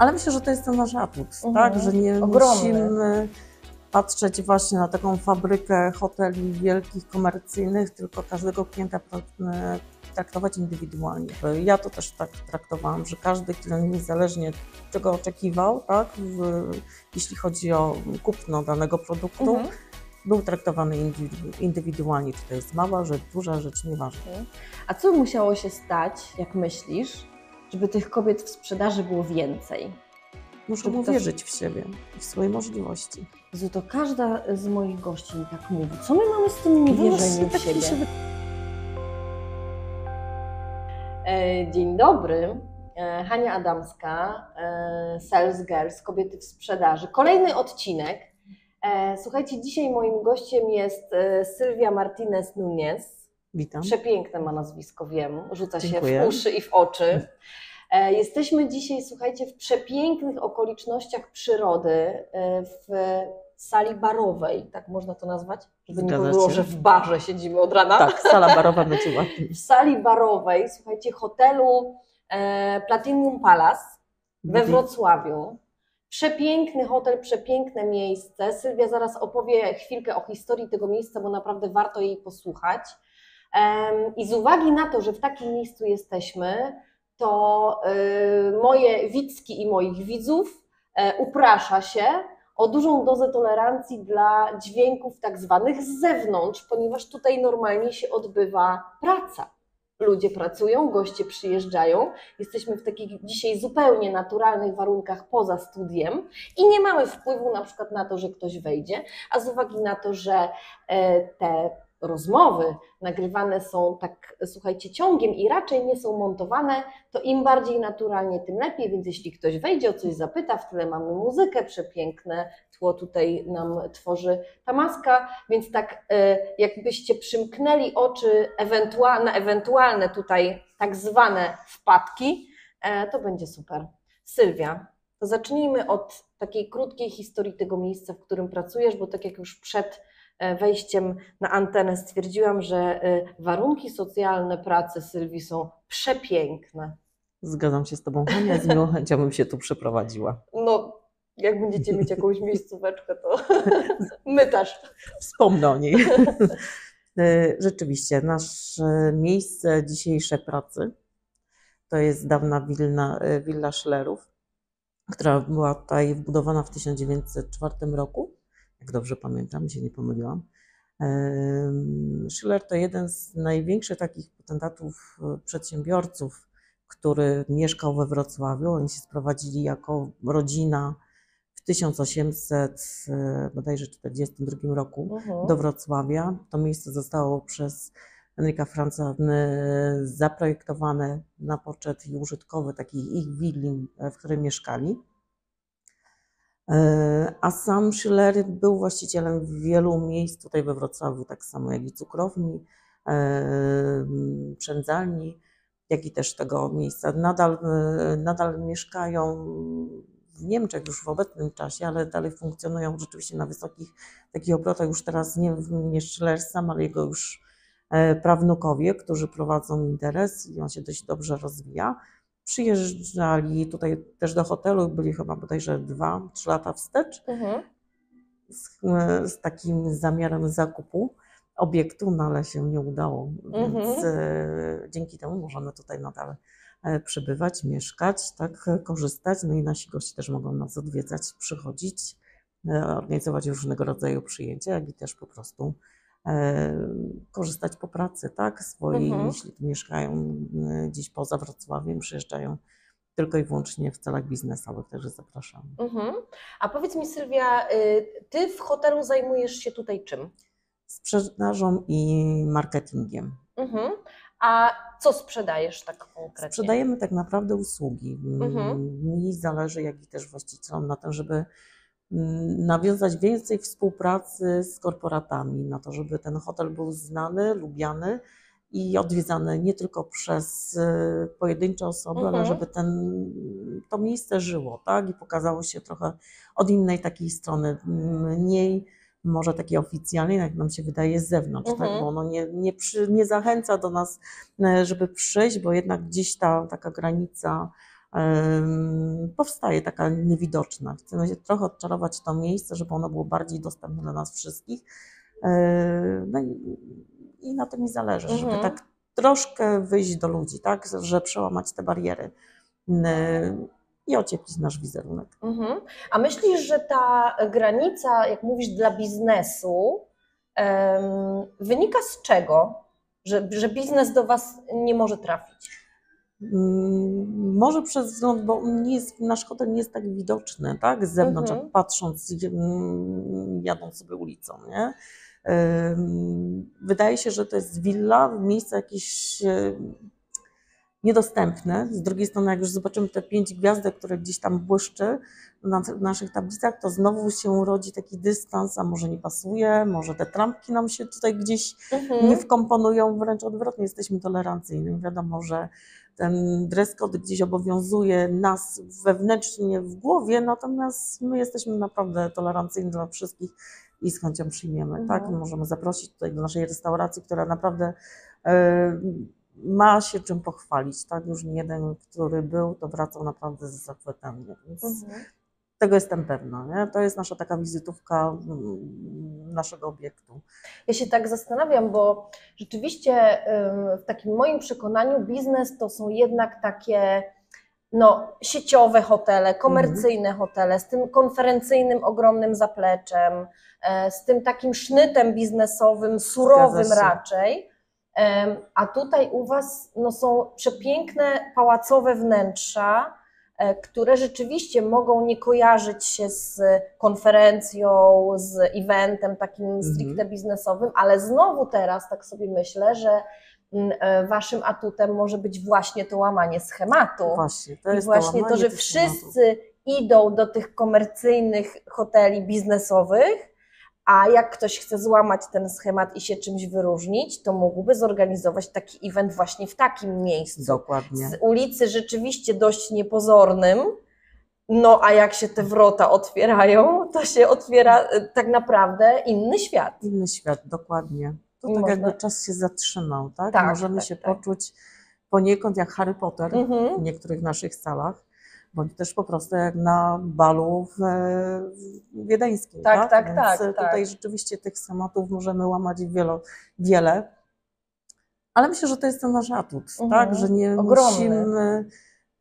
Ale myślę, że to jest ten nasz atut, Mhm. tak? Że nie Ogromny. musimy patrzeć właśnie na taką fabrykę hoteli wielkich, komercyjnych, tylko każdego klienta e, traktować indywidualnie. Ja to też tak traktowałam, że każdy klient niezależnie czego oczekiwał, tak? W, jeśli chodzi o kupno danego produktu, Mhm. był traktowany indywidu- indywidualnie, czy to jest mała rzecz, duża rzecz, nieważne. A co musiało się stać, jak myślisz, żeby tych kobiet w sprzedaży było więcej? Muszą Żeby to- uwierzyć w siebie i w swoje możliwości. Jezu, to każda z moich gości mi tak mówi. Co my mamy z tym niewierzeniem w tak mi siebie? się E, Dzień dobry. E, Hania Adamska, e, Sales Girls, kobiety w sprzedaży. Kolejny odcinek. Słuchajcie, dzisiaj moim gościem jest Sylwia Martinez Nunez. Witam. Przepiękne ma nazwisko, wiem. Rzuca się Dziękuję. w uszy i w oczy. E, Jesteśmy dzisiaj, słuchajcie, w przepięknych okolicznościach przyrody, e, w sali barowej, tak można to nazwać? Żeby nie Zgadza było, się. że w barze siedzimy od rana Tak, sala barowa będzie ładniej. w sali barowej, słuchajcie, hotelu e, Platinum Palace we Wrocławiu. Przepiękny hotel, przepiękne miejsce. Sylwia zaraz opowie chwilkę o historii tego miejsca, bo naprawdę warto jej posłuchać. I z uwagi na to, że w takim miejscu jesteśmy, to y, moje widzki i moich widzów e, uprasza się o dużą dozę tolerancji dla dźwięków tak zwanych z zewnątrz, ponieważ tutaj normalnie się odbywa praca. Ludzie pracują, goście przyjeżdżają. Jesteśmy w takich dzisiaj zupełnie naturalnych warunkach poza studiem i nie mamy wpływu na przykład na to, że ktoś wejdzie, a z uwagi na to, że e, te rozmowy nagrywane są tak, słuchajcie, ciągiem i raczej nie są montowane, to im bardziej naturalnie, tym lepiej, więc jeśli ktoś wejdzie o coś zapyta, w tyle mamy muzykę, przepiękne tło tutaj nam tworzy ta maska, więc tak e, jakbyście przymknęli oczy ewentualne, ewentualne tutaj tak zwane wpadki, e, to będzie super. Sylwia, to zacznijmy od takiej krótkiej historii tego miejsca, w którym pracujesz, bo tak jak już przed wejściem na antenę stwierdziłam, że e, warunki socjalne pracy Sylwii są przepiękne. Zgadzam się z Tobą, Hania, z miłą chęcią bym się tu przeprowadziła. No, jak będziecie mieć jakąś miejscóweczkę, to my też. Wspomnę o niej. E, Rzeczywiście, nasze miejsce dzisiejszej pracy to jest dawna wilna, e, willa Schillerów, która była tutaj wbudowana w 1904 roku. Jak dobrze pamiętam, się nie pomyliłam. Schiller to jeden z największych takich potentatów e, przedsiębiorców, który mieszkał we Wrocławiu. Oni się sprowadzili jako rodzina w 1842 roku Mhm. do Wrocławia. To miejsce zostało przez Henryka Franca y, zaprojektowane na poczet i użytkowy takiej ich willi, w której mieszkali. Y, A sam Schiller był właścicielem wielu miejsc tutaj we Wrocławiu, tak samo jak i cukrowni, y, przędzalni, jak i też tego miejsca. Nadal, y, nadal mieszkają w Niemczech już w obecnym czasie, ale dalej funkcjonują rzeczywiście na wysokich takich obrotach. Już teraz nie, nie Schiller sam, ale jego już e, prawnukowie, którzy prowadzą interes i on się dość dobrze rozwija. Przyjeżdżali tutaj też do hotelu, byli chyba bodajże dwa, trzy lata wstecz Mhm. z, z takim zamiarem zakupu obiektu, no ale się nie udało, więc Mhm. e, dzięki temu możemy tutaj nadal e, przebywać, mieszkać, tak, korzystać, no i nasi goście też mogą nas odwiedzać, przychodzić, e, organizować różnego rodzaju przyjęcia, jak i też po prostu korzystać po pracy, tak, swojej, Mhm. jeśli mieszkają e, gdzieś poza Wrocławiem, przyjeżdżają tylko i wyłącznie w celach biznesowych, także zapraszam. Mhm. A powiedz mi, Sylwia, y, ty w hotelu zajmujesz się tutaj czym? sprzedażą i marketingiem. Mhm. A co sprzedajesz tak konkretnie? Sprzedajemy tak naprawdę usługi. Mhm. Mi zależy, jak i też właścicielom, na tym, żeby mm, nawiązać więcej współpracy z korporatami, na to, żeby ten hotel był znany, lubiany i odwiedzany nie tylko przez y, pojedyncze osoby, ale Mhm. żeby ten, to miejsce żyło, tak? I pokazało się trochę od innej takiej strony, mniej może takiej oficjalnej, jak nam się wydaje z zewnątrz, Mhm. tak? bo ono nie, nie, przy, nie zachęca do nas, e, żeby przyjść, bo jednak gdzieś ta taka granica powstaje taka niewidoczna. Chcemy trochę odczarować to miejsce, żeby ono było bardziej dostępne dla nas wszystkich. No i, i na tym mi zależy, żeby Mhm. tak troszkę wyjść do ludzi, tak, że przełamać te bariery i ocieplić nasz wizerunek. Mhm. A myślisz, że ta granica, jak mówisz, dla biznesu, wynika z czego? Że, że biznes do Was nie może trafić? Mm, Może przez wzgląd, bo nie jest, nasz hotel nie jest tak widoczny, tak? Z zewnątrz, Mhm. jak patrząc, mm, jadą sobie ulicą, nie? Wydaje się, że to jest willa, miejsce jakieś e, niedostępne. Z drugiej strony, jak już zobaczymy te pięć gwiazdek, które gdzieś tam błyszczy na naszych tablicach, to znowu się rodzi taki dystans, a może nie pasuje, może te trampki nam się tutaj gdzieś Mhm. nie wkomponują, wręcz odwrotnie, jesteśmy tolerancyjni. Wiadomo, że ten dress code gdzieś obowiązuje nas wewnętrznie w głowie, natomiast my jesteśmy naprawdę tolerancyjni dla wszystkich i z chęcią przyjmiemy, Mhm. tak? Możemy zaprosić tutaj do naszej restauracji, która naprawdę e, ma się czym pochwalić, tak? Już nie jeden, który był, to wracał naprawdę z zachwytem, więc Mhm. Tego jestem pewna, nie? To jest nasza taka wizytówka mm, naszego obiektu. Ja się tak zastanawiam, bo rzeczywiście w takim moim przekonaniu biznes to są jednak takie no, sieciowe hotele, komercyjne hotele z tym konferencyjnym ogromnym zapleczem, e, z tym takim sznytem biznesowym, surowym raczej. A tutaj u Was no, są przepiękne pałacowe wnętrza, które rzeczywiście mogą nie kojarzyć się z konferencją, z eventem takim stricte biznesowym, ale znowu teraz tak sobie myślę, że mm, e, Waszym atutem może być właśnie to łamanie schematu. Właśnie, to I właśnie to, łamanie że wszyscy idą do tych komercyjnych hoteli biznesowych, a jak ktoś chce złamać ten schemat i się czymś wyróżnić, to mógłby zorganizować taki event właśnie w takim miejscu. Dokładnie. Z ulicy rzeczywiście dość niepozornym, no a jak się te wrota otwierają, to się otwiera e, tak naprawdę inny świat. Inny świat, dokładnie. To I tak można- jakby czas się zatrzymał, tak? Tak, Możemy tak, się tak. poczuć poniekąd jak Harry Potter w Mhm. niektórych naszych salach, bądź też po prostu jak na balu w, w wiedeńskim, Tak, tak? tak, Więc tak, tutaj tak. rzeczywiście tych schematów możemy łamać wielo, wiele, ale myślę, że to jest ten nasz atut, Mhm. tak? Że nie Ogromny. musimy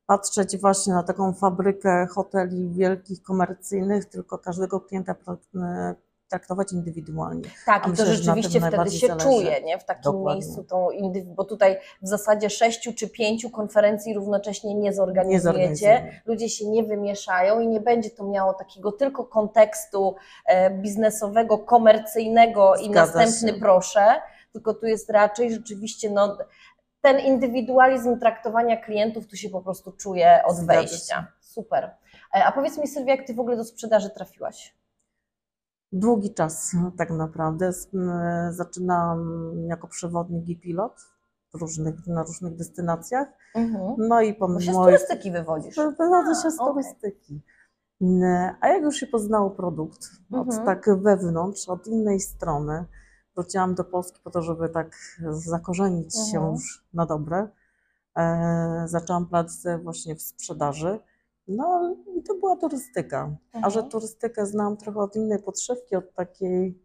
patrzeć właśnie na taką fabrykę hoteli wielkich, komercyjnych, tylko każdego klienta pra- traktować indywidualnie. Tak, A i myślę, to rzeczywiście wtedy się zależy. czuje, nie? W takim Dokładnie. miejscu tą indyw- bo tutaj w zasadzie sześciu czy pięciu konferencji równocześnie nie Nie zorganizujecie. zorganizujemy. Ludzie się nie wymieszają i nie będzie to miało takiego tylko kontekstu e, biznesowego, komercyjnego i Zgadza następny się. proszę, tylko tu jest raczej rzeczywiście no, ten indywidualizm traktowania klientów tu się po prostu czuje od Zgadza się. wejścia. Super. E, A powiedz mi Sylwia, jak Ty w ogóle do sprzedaży trafiłaś? Długi czas tak naprawdę. Zaczynałam jako przewodnik i pilot różnych, na różnych destynacjach. No i Bo się z turystyki wywodzisz. wywodzę się z turystyki. M, A jak już się poznało produkt od Mhm. tak wewnątrz, od innej strony, wróciłam do Polski po to, żeby tak zakorzenić się Mhm. już na dobre. E, zaczęłam pracę właśnie w sprzedaży. No i to była turystyka. A że Mhm. turystykę znam trochę od innej podszewki, od takiej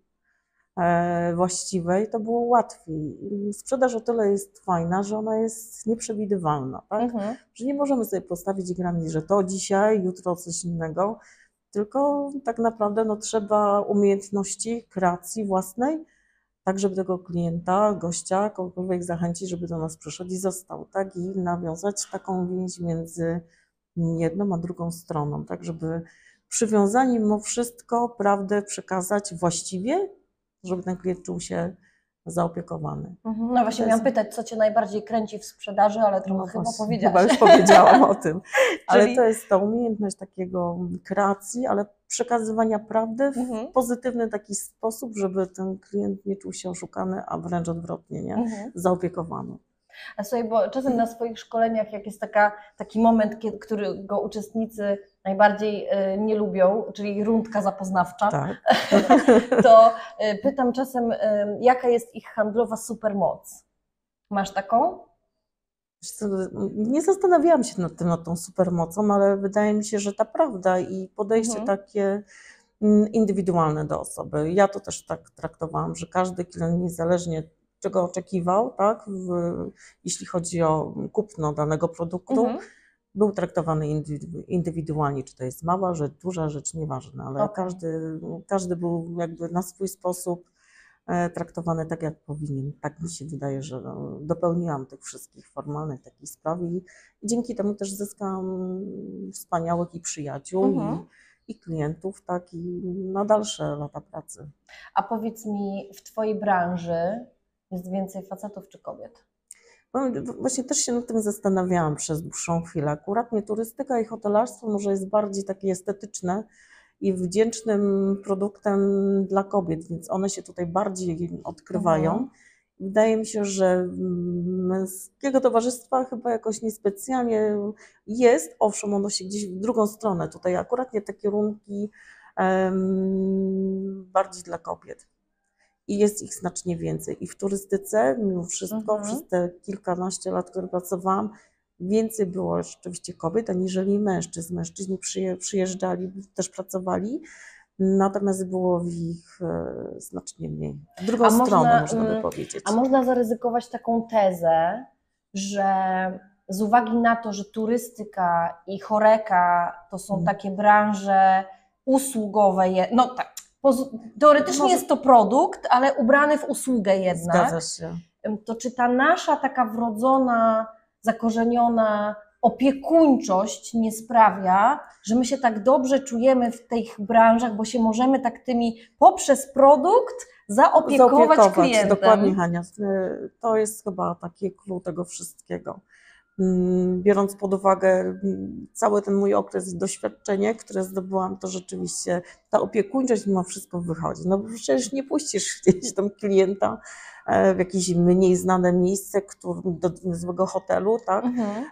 e, właściwej, to było łatwiej. Sprzedaż o tyle jest fajna, że ona jest nieprzewidywalna, tak? Mhm. Że nie możemy sobie postawić granic, że to dzisiaj, jutro coś innego, tylko tak naprawdę no, trzeba umiejętności kreacji własnej, tak żeby tego klienta, gościa, kogokolwiek zachęcić, żeby do nas przyszedł i został, tak? I nawiązać taką więź między jedną a drugą stroną, tak żeby przywiązani mimo wszystko prawdę przekazać właściwie, żeby ten klient czuł się zaopiekowany. Mhm. No właśnie To miałam jest- pytać, co Cię najbardziej kręci w sprzedaży, ale trochę No chyba powiedziałaś. Chyba już powiedziałam o tym. Ale Czyli- to jest ta umiejętność takiego kreacji, ale przekazywania prawdy w Mhm. pozytywny taki sposób, żeby ten klient nie czuł się oszukany, a wręcz odwrotnie, nie? Mhm. Zaopiekowany. A słuchaj, bo czasem na swoich szkoleniach, jak jest taka, taki moment, kiedy, którego uczestnicy najbardziej y, nie lubią, czyli rundka zapoznawcza, Tak. to y, pytam czasem, y, jaka jest ich handlowa supermoc. Masz taką? Nie zastanawiałam się nad tym, nad tą supermocą, ale wydaje mi się, że ta prawda i podejście Mhm. takie mm, indywidualne do osoby. Ja to też tak traktowałam, że każdy klient niezależnie czego oczekiwał, tak, w, jeśli chodzi o kupno danego produktu, Mhm. był traktowany indywidu- indywidualnie, czy to jest mała rzecz, duża rzecz, nieważne, ale Okej. każdy, każdy był jakby na swój sposób e, traktowany tak, jak powinien. Tak mi się wydaje, że no, dopełniłam tych wszystkich formalnych takich spraw i, i dzięki temu też zyskałam wspaniałych i przyjaciół Mhm. i, i klientów, tak, i na dalsze lata pracy. A powiedz mi, w Twojej branży jest więcej facetów czy kobiet? Właśnie też się nad tym zastanawiałam przez dłuższą chwilę. Akurat nie turystyka i hotelarstwo może jest bardziej takie estetyczne i wdzięcznym produktem dla kobiet, więc one się tutaj bardziej odkrywają. Mhm. Wydaje mi się, że męskiego towarzystwa chyba jakoś niespecjalnie jest. Owszem, ono się gdzieś w drugą stronę. Tutaj akurat nie te kierunki em, bardziej dla kobiet. I jest ich znacznie więcej. I w turystyce, mimo wszystko, Mhm. przez te kilkanaście lat, które pracowałam, więcej było rzeczywiście kobiet aniżeli mężczyzn. Mężczyźni przyje, przyjeżdżali, też pracowali, natomiast było w ich e, znacznie mniej. Drugą A można, stronę, można by mm, powiedzieć. A można zaryzykować taką tezę, że z uwagi na to, że turystyka i choreka to są Mhm. takie branże usługowe, no tak, teoretycznie Może- jest to produkt, ale ubrany w usługę jednak, Zgadza się. to czy ta nasza taka wrodzona, zakorzeniona opiekuńczość nie sprawia, że my się tak dobrze czujemy w tych branżach, bo się możemy tak tymi poprzez produkt zaopiekować, klientem. Dokładnie, Hania. Y, To jest chyba takie clue tego wszystkiego. Mm, Biorąc pod uwagę mm, cały ten mój okres i doświadczenie, które zdobyłam, to rzeczywiście ta opiekuńczość mimo wszystko wychodzi. No bo przecież nie puścisz gdzieś tam klienta e, w jakieś mniej znane miejsce, który, do złego hotelu, tak? Mhm.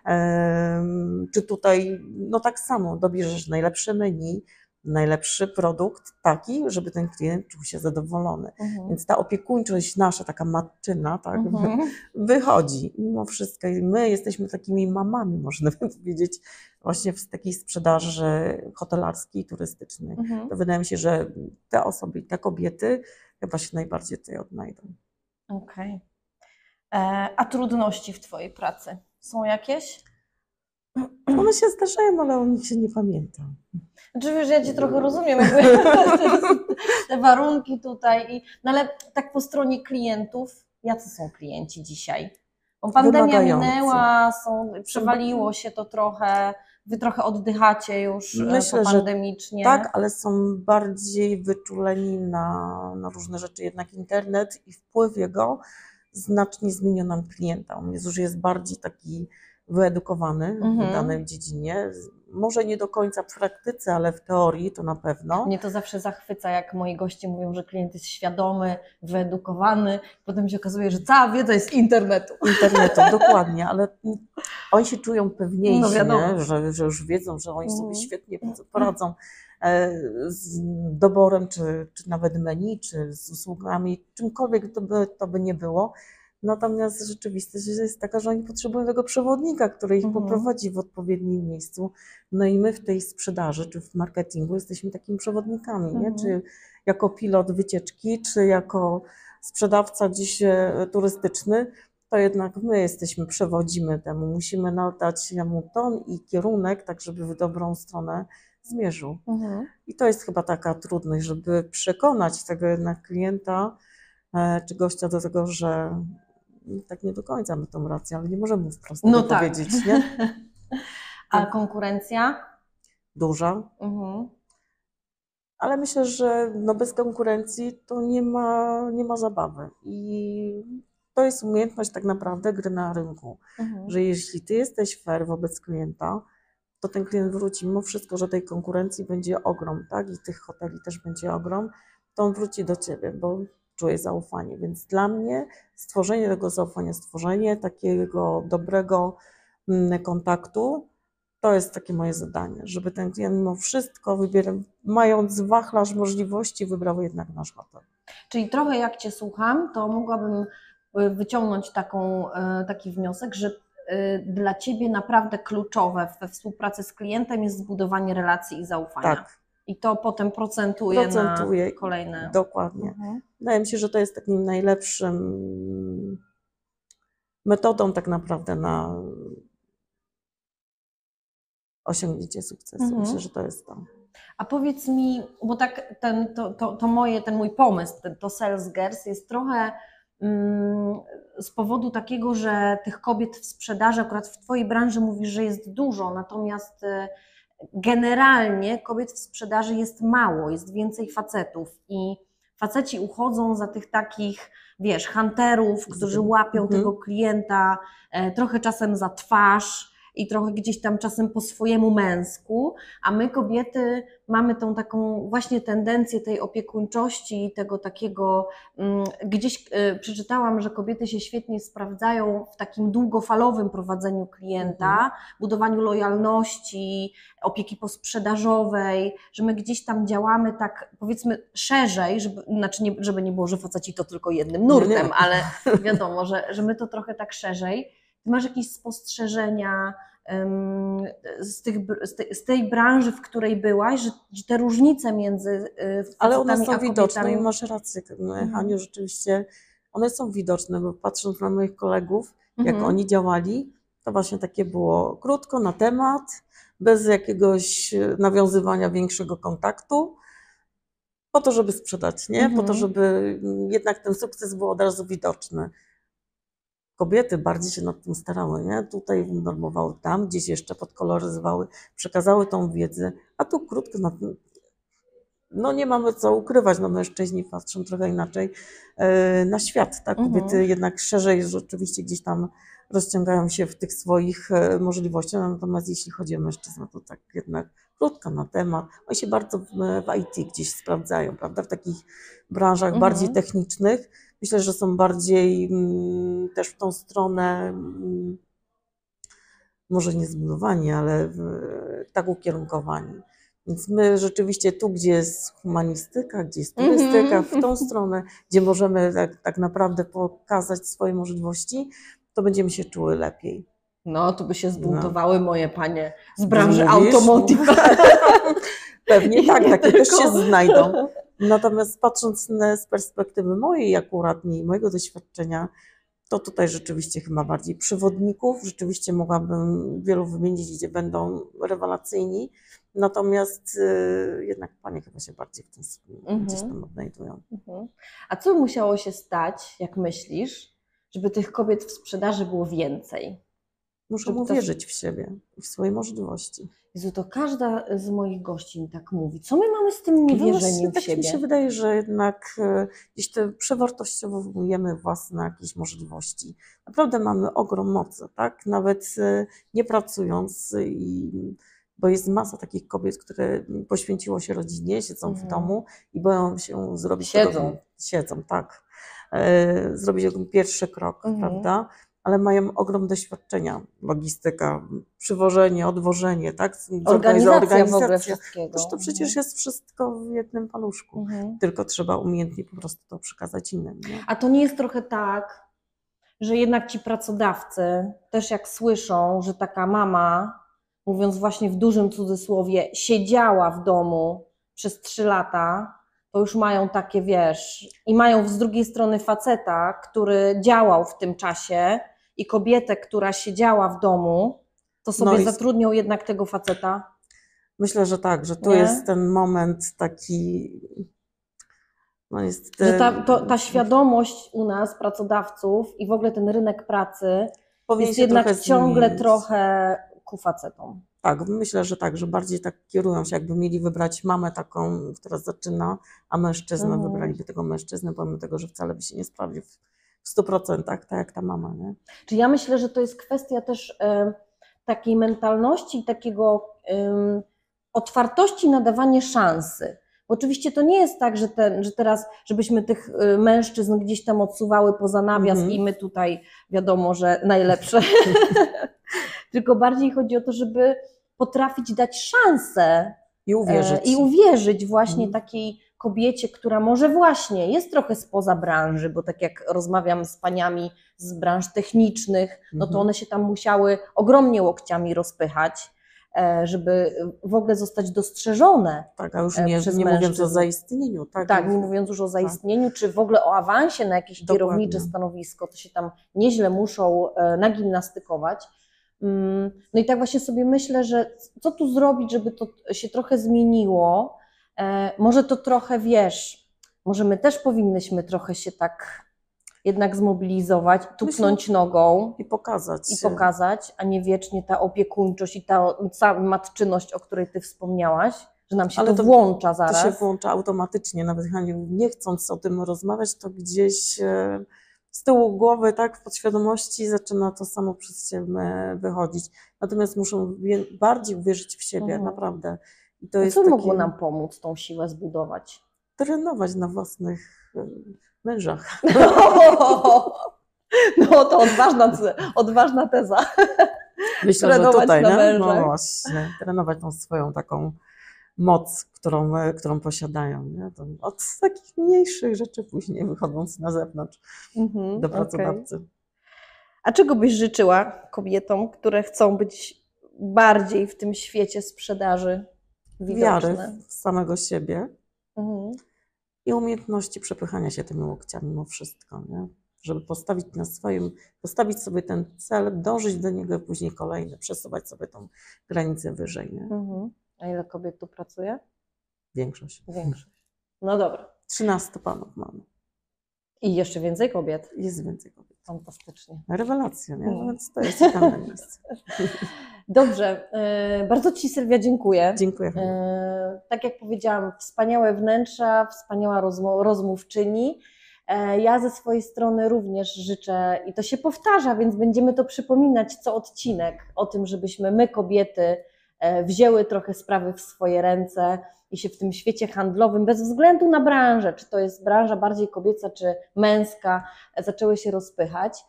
Czy tutaj, no tak samo, dobierzesz najlepsze menu, najlepszy produkt, taki, żeby ten klient czuł się zadowolony. Mhm. Więc ta opiekuńczość nasza, taka matczyna, tak, Mhm. wychodzi mimo wszystko. I my jesteśmy takimi mamami, można by powiedzieć, właśnie w takiej sprzedaży hotelarskiej turystycznej. Mhm. To wydaje mi się, że te osoby te kobiety chyba się najbardziej tutaj odnajdą. Okej. E, A trudności w Twojej pracy są jakieś? One się zdarzają, ale o nich się nie pamięta. Znaczy wiesz, ja Cię trochę rozumiem, te warunki tutaj, i, no ale tak po stronie klientów, jacy są klienci dzisiaj? Bo pandemia Wymagający. minęła, są, przewaliło się to trochę, Wy trochę oddychacie już Myślę, Myślę, że pandemicznie. Tak, ale są bardziej wyczuleni na, na różne rzeczy. Jednak internet i wpływ jego znacznie zmienił nam klienta. On jest, już jest bardziej taki wyedukowany Mhm. w danej dziedzinie. Może nie do końca w praktyce, ale w teorii to na pewno. Mnie to zawsze zachwyca, jak moi goście mówią, że klient jest świadomy, wyedukowany, potem się okazuje, że cała wiedza jest internetu. internetu, dokładnie, ale oni się czują pewniejsi, No wiadomo. Że, że już wiedzą, że oni sobie Mhm. świetnie poradzą e, z doborem, czy, czy nawet menu, czy z usługami, czymkolwiek to by, to by nie było. Natomiast rzeczywistość jest taka, że oni potrzebują tego przewodnika, który ich Mhm. poprowadzi w odpowiednim miejscu. No i my w tej sprzedaży, czy w marketingu jesteśmy takimi przewodnikami, nie? Mhm. czy jako pilot wycieczki, czy jako sprzedawca gdzieś e, turystyczny, to jednak my jesteśmy, przewodzimy temu. Musimy nadać mu ton i kierunek, tak żeby w dobrą stronę zmierzył. Mhm. I to jest chyba taka trudność, żeby przekonać tego jednak klienta e, czy gościa do tego, że tak nie do końca my tą rację, ale nie możemy wprost No tak. powiedzieć, nie? A konkurencja? Duża, Mhm. ale myślę, że no bez konkurencji to nie ma, nie ma zabawy. I to jest umiejętność tak naprawdę gry na rynku. Mhm. że jeśli ty jesteś fair wobec klienta, to ten klient wróci, mimo wszystko, że tej konkurencji będzie ogrom, tak? I tych hoteli też będzie ogrom, to on wróci do ciebie, bo czuje zaufanie. Więc dla mnie stworzenie tego zaufania, stworzenie takiego dobrego mm, kontaktu, to jest takie moje zadanie, żeby ten klient mimo wszystko, wybiera, mając wachlarz możliwości, wybrał jednak nasz hotel. Czyli trochę jak Cię słucham, to mogłabym y, wyciągnąć taką, y, taki wniosek, że y, dla Ciebie naprawdę kluczowe we współpracy z klientem jest zbudowanie relacji i zaufania. Tak, I to potem procentuje, Procentuje. na kolejne. dokładnie. Mhm. Wydaje mi się, że to jest takim najlepszym metodą tak naprawdę na osiągnięcie sukcesu. Mhm. Myślę, że to jest to. A powiedz mi, bo tak ten, to, to, to moje, ten mój pomysł, ten, to Sales Girls jest trochę mm, z powodu takiego, że tych kobiet w sprzedaży, akurat w Twojej branży mówisz, że jest dużo, natomiast y, generalnie kobiet w sprzedaży jest mało, jest więcej facetów i faceci uchodzą za tych takich, wiesz, hunterów, którzy łapią Mhm. tego klienta, e, trochę czasem za twarz i trochę gdzieś tam czasem po swojemu męsku, a my kobiety mamy tą taką właśnie tendencję tej opiekuńczości i tego takiego, mm, gdzieś y, przeczytałam, że kobiety się świetnie sprawdzają w takim długofalowym prowadzeniu klienta, Mhm. budowaniu lojalności, opieki posprzedażowej, że my gdzieś tam działamy tak powiedzmy szerzej, żeby, znaczy nie, żeby nie było, że faceci to tylko jednym nurtem, nie. ale wiadomo, że, że my to trochę tak szerzej. Masz jakieś spostrzeżenia z, tych, z, tej, branży, w której byłaś, że te różnice między y, Ale one są widoczne i kobietami- masz rację, Mhm. Haniu, rzeczywiście one są widoczne, bo patrząc na moich kolegów, jak Mhm. oni działali, to właśnie takie było krótko na temat, bez jakiegoś e, nawiązywania większego kontaktu, po to, żeby sprzedać, nie? Po to, Mhm. żeby mm, jednak ten sukces był od razu widoczny. Kobiety bardziej się nad tym starały, nie? Tutaj normowały, tam gdzieś jeszcze podkoloryzowały, przekazały tą wiedzę, a tu krótko na tym. No nie mamy co ukrywać, no mężczyźni patrzą trochę inaczej e, na świat, tak? Mhm. Kobiety jednak szerzej rzeczywiście gdzieś tam rozciągają się w tych swoich e, możliwościach, natomiast jeśli chodzi o mężczyzn, to tak jednak krótko na temat. Oni się bardzo w, w IT gdzieś sprawdzają, prawda? W takich branżach Mhm. bardziej technicznych. Myślę, że są bardziej mm, też w tą stronę, mm, może nie zbudowani, ale w, tak ukierunkowani. Więc my rzeczywiście tu, gdzie jest humanistyka, gdzie jest Mhm. turystyka, w tą stronę, gdzie możemy tak, tak naprawdę pokazać swoje możliwości, to będziemy się czuły lepiej. No, tu by się zbuntowały moje panie z branży automotive. Pewnie tak, takie też się znajdą. Natomiast patrząc z perspektywy mojej akurat i mojego doświadczenia, to tutaj rzeczywiście chyba bardziej przewodników, rzeczywiście mogłabym wielu wymienić, gdzie będą rewelacyjni, natomiast y, jednak panie chyba się bardziej w tym s- Mhm. gdzieś tam odnajdują. Mhm. A co musiało się stać, jak myślisz, żeby tych kobiet w sprzedaży było więcej? Muszą Żeby to- uwierzyć w siebie i w swoje możliwości. Jezu, to każda z moich gości mi tak mówi. Co my mamy z tym No niewierzeniem właśnie, w tak mi się siebie? wydaje, że jednak e, gdzieś te przewartościowujemy własne jakieś możliwości. Naprawdę mamy ogrom mocy, tak? Nawet e, nie pracując, e, i, bo jest masa takich kobiet, które poświęciło się rodzinie, siedzą w Mhm. domu i boją się zrobić Siedzą. Tego, siedzą, tak. Zrobić ten pierwszy krok, Mhm. prawda? Ale mają ogrom doświadczenia. Logistyka, przywożenie, odwożenie, tak? Organizacja wszystkiego. Toż to przecież jest wszystko w jednym paluszku. Mhm. Tylko trzeba umiejętnie po prostu to przekazać innym. Nie? A to nie jest trochę tak, że jednak ci pracodawcy też jak słyszą, że taka mama, mówiąc właśnie w dużym cudzysłowie, siedziała w domu przez trzy lata, to już mają takie, wiesz, i mają z drugiej strony faceta, który działał w tym czasie i kobietę, która siedziała w domu, to sobie No i- zatrudnią jednak tego faceta. Myślę, że tak, że tu Nie? jest ten moment taki. No Że ta, to, ta świadomość u nas, pracodawców i w ogóle ten rynek pracy powinien jest jednak trochę ciągle zmienić. trochę ku facetom. Tak, myślę, że tak, że bardziej tak kierują się, jakby mieli wybrać mamę taką, która zaczyna, a mężczyznę Mhm. wybraliby tego mężczyznę, pomimo tego, że wcale by się nie sprawdził w- w 100%, tak jak ta mama, nie? Czy ja myślę, że to jest kwestia też e, takiej mentalności i takiego otwartości na dawanie szansy. Bo oczywiście to nie jest tak, że, ten, że teraz, żebyśmy tych e, mężczyzn gdzieś tam odsuwały poza nawias Mhm. i my tutaj wiadomo, że najlepsze. Tylko bardziej chodzi o to, żeby potrafić dać szansę I uwierzyć. E, I uwierzyć właśnie Mhm. takiej kobiecie, która może właśnie jest trochę spoza branży, bo tak jak rozmawiam z paniami z branż technicznych, no to Mhm. one się tam musiały ogromnie łokciami rozpychać, e, żeby w ogóle zostać dostrzeżone. Tak, a już e, nie, nie mówiąc o zaistnieniu. Tak, Tak, nie mówiąc już o zaistnieniu, czy w ogóle o awansie na jakieś Dokładnie. kierownicze stanowisko, to się tam nieźle muszą e, nagimnastykować. Mm, No i tak właśnie sobie myślę, że co tu zrobić, żeby to się trochę zmieniło. E, Może to trochę, wiesz, może my też powinnyśmy trochę się tak jednak zmobilizować, tupnąć nogą I pokazać. i pokazać, a nie wiecznie ta opiekuńczość i ta cała matczyność, o której ty wspomniałaś, że nam się Ale to, to- włącza To zaraz. się włącza automatycznie, nawet nie chcąc o tym rozmawiać, to gdzieś e, z tyłu głowy, tak, w podświadomości zaczyna to samo przez ciebie wychodzić. Natomiast muszą bardziej uwierzyć w siebie, Mhm. naprawdę. I to A jest co takie, mogło nam pomóc tą siłę zbudować? trenować na własnych e, mężach. No to odważna, odważna teza. Myślę, Trenować że tutaj, na nie? mężach. no właśnie, trenować tą swoją taką moc, którą, e, którą posiadają. Nie? To od takich mniejszych rzeczy później wychodząc na zewnątrz Mhm, do pracodawcy. A czego byś życzyła kobietom, które chcą być bardziej w tym świecie sprzedaży Wiary widoczne? w samego siebie Mhm. i umiejętności przepychania się tymi łokciami mimo wszystko, nie? żeby postawić na swoim, postawić sobie ten cel, dążyć do niego, później kolejny, przesuwać sobie tą granicę wyżej. Nie? Mhm. A ile kobiet tu pracuje? Większość. Większość. No dobra. 13 panów mamy. I jeszcze więcej kobiet. Jest więcej kobiet. Fantastycznie. Rewelacja, nie? No więc to jest ciekawe miejsce. Dobrze. e, Bardzo Ci Sylwia dziękuję. Dziękuję. E, Tak jak powiedziałam, wspaniałe wnętrza, wspaniała rozmówczyni. E, Ja ze swojej strony również życzę, i to się powtarza, więc będziemy to przypominać co odcinek, o tym, żebyśmy my, kobiety, wzięły trochę sprawy w swoje ręce i się w tym świecie handlowym, bez względu na branżę, czy to jest branża bardziej kobieca, czy męska, e, zaczęły się rozpychać.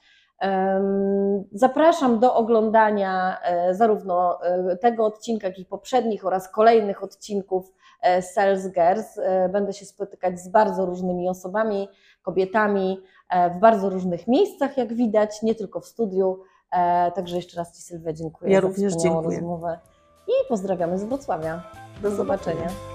Zapraszam do oglądania e, zarówno e, tego odcinka, jak i poprzednich oraz kolejnych odcinków e, Sales Girls. E, Będę się spotykać z bardzo różnymi osobami, kobietami e, w bardzo różnych miejscach, jak widać, nie tylko w studiu. E, Także jeszcze raz Ci Sylwia dziękuję Ja za również dziękuję. rozmowę i pozdrawiamy z Wrocławia. Do zobaczenia.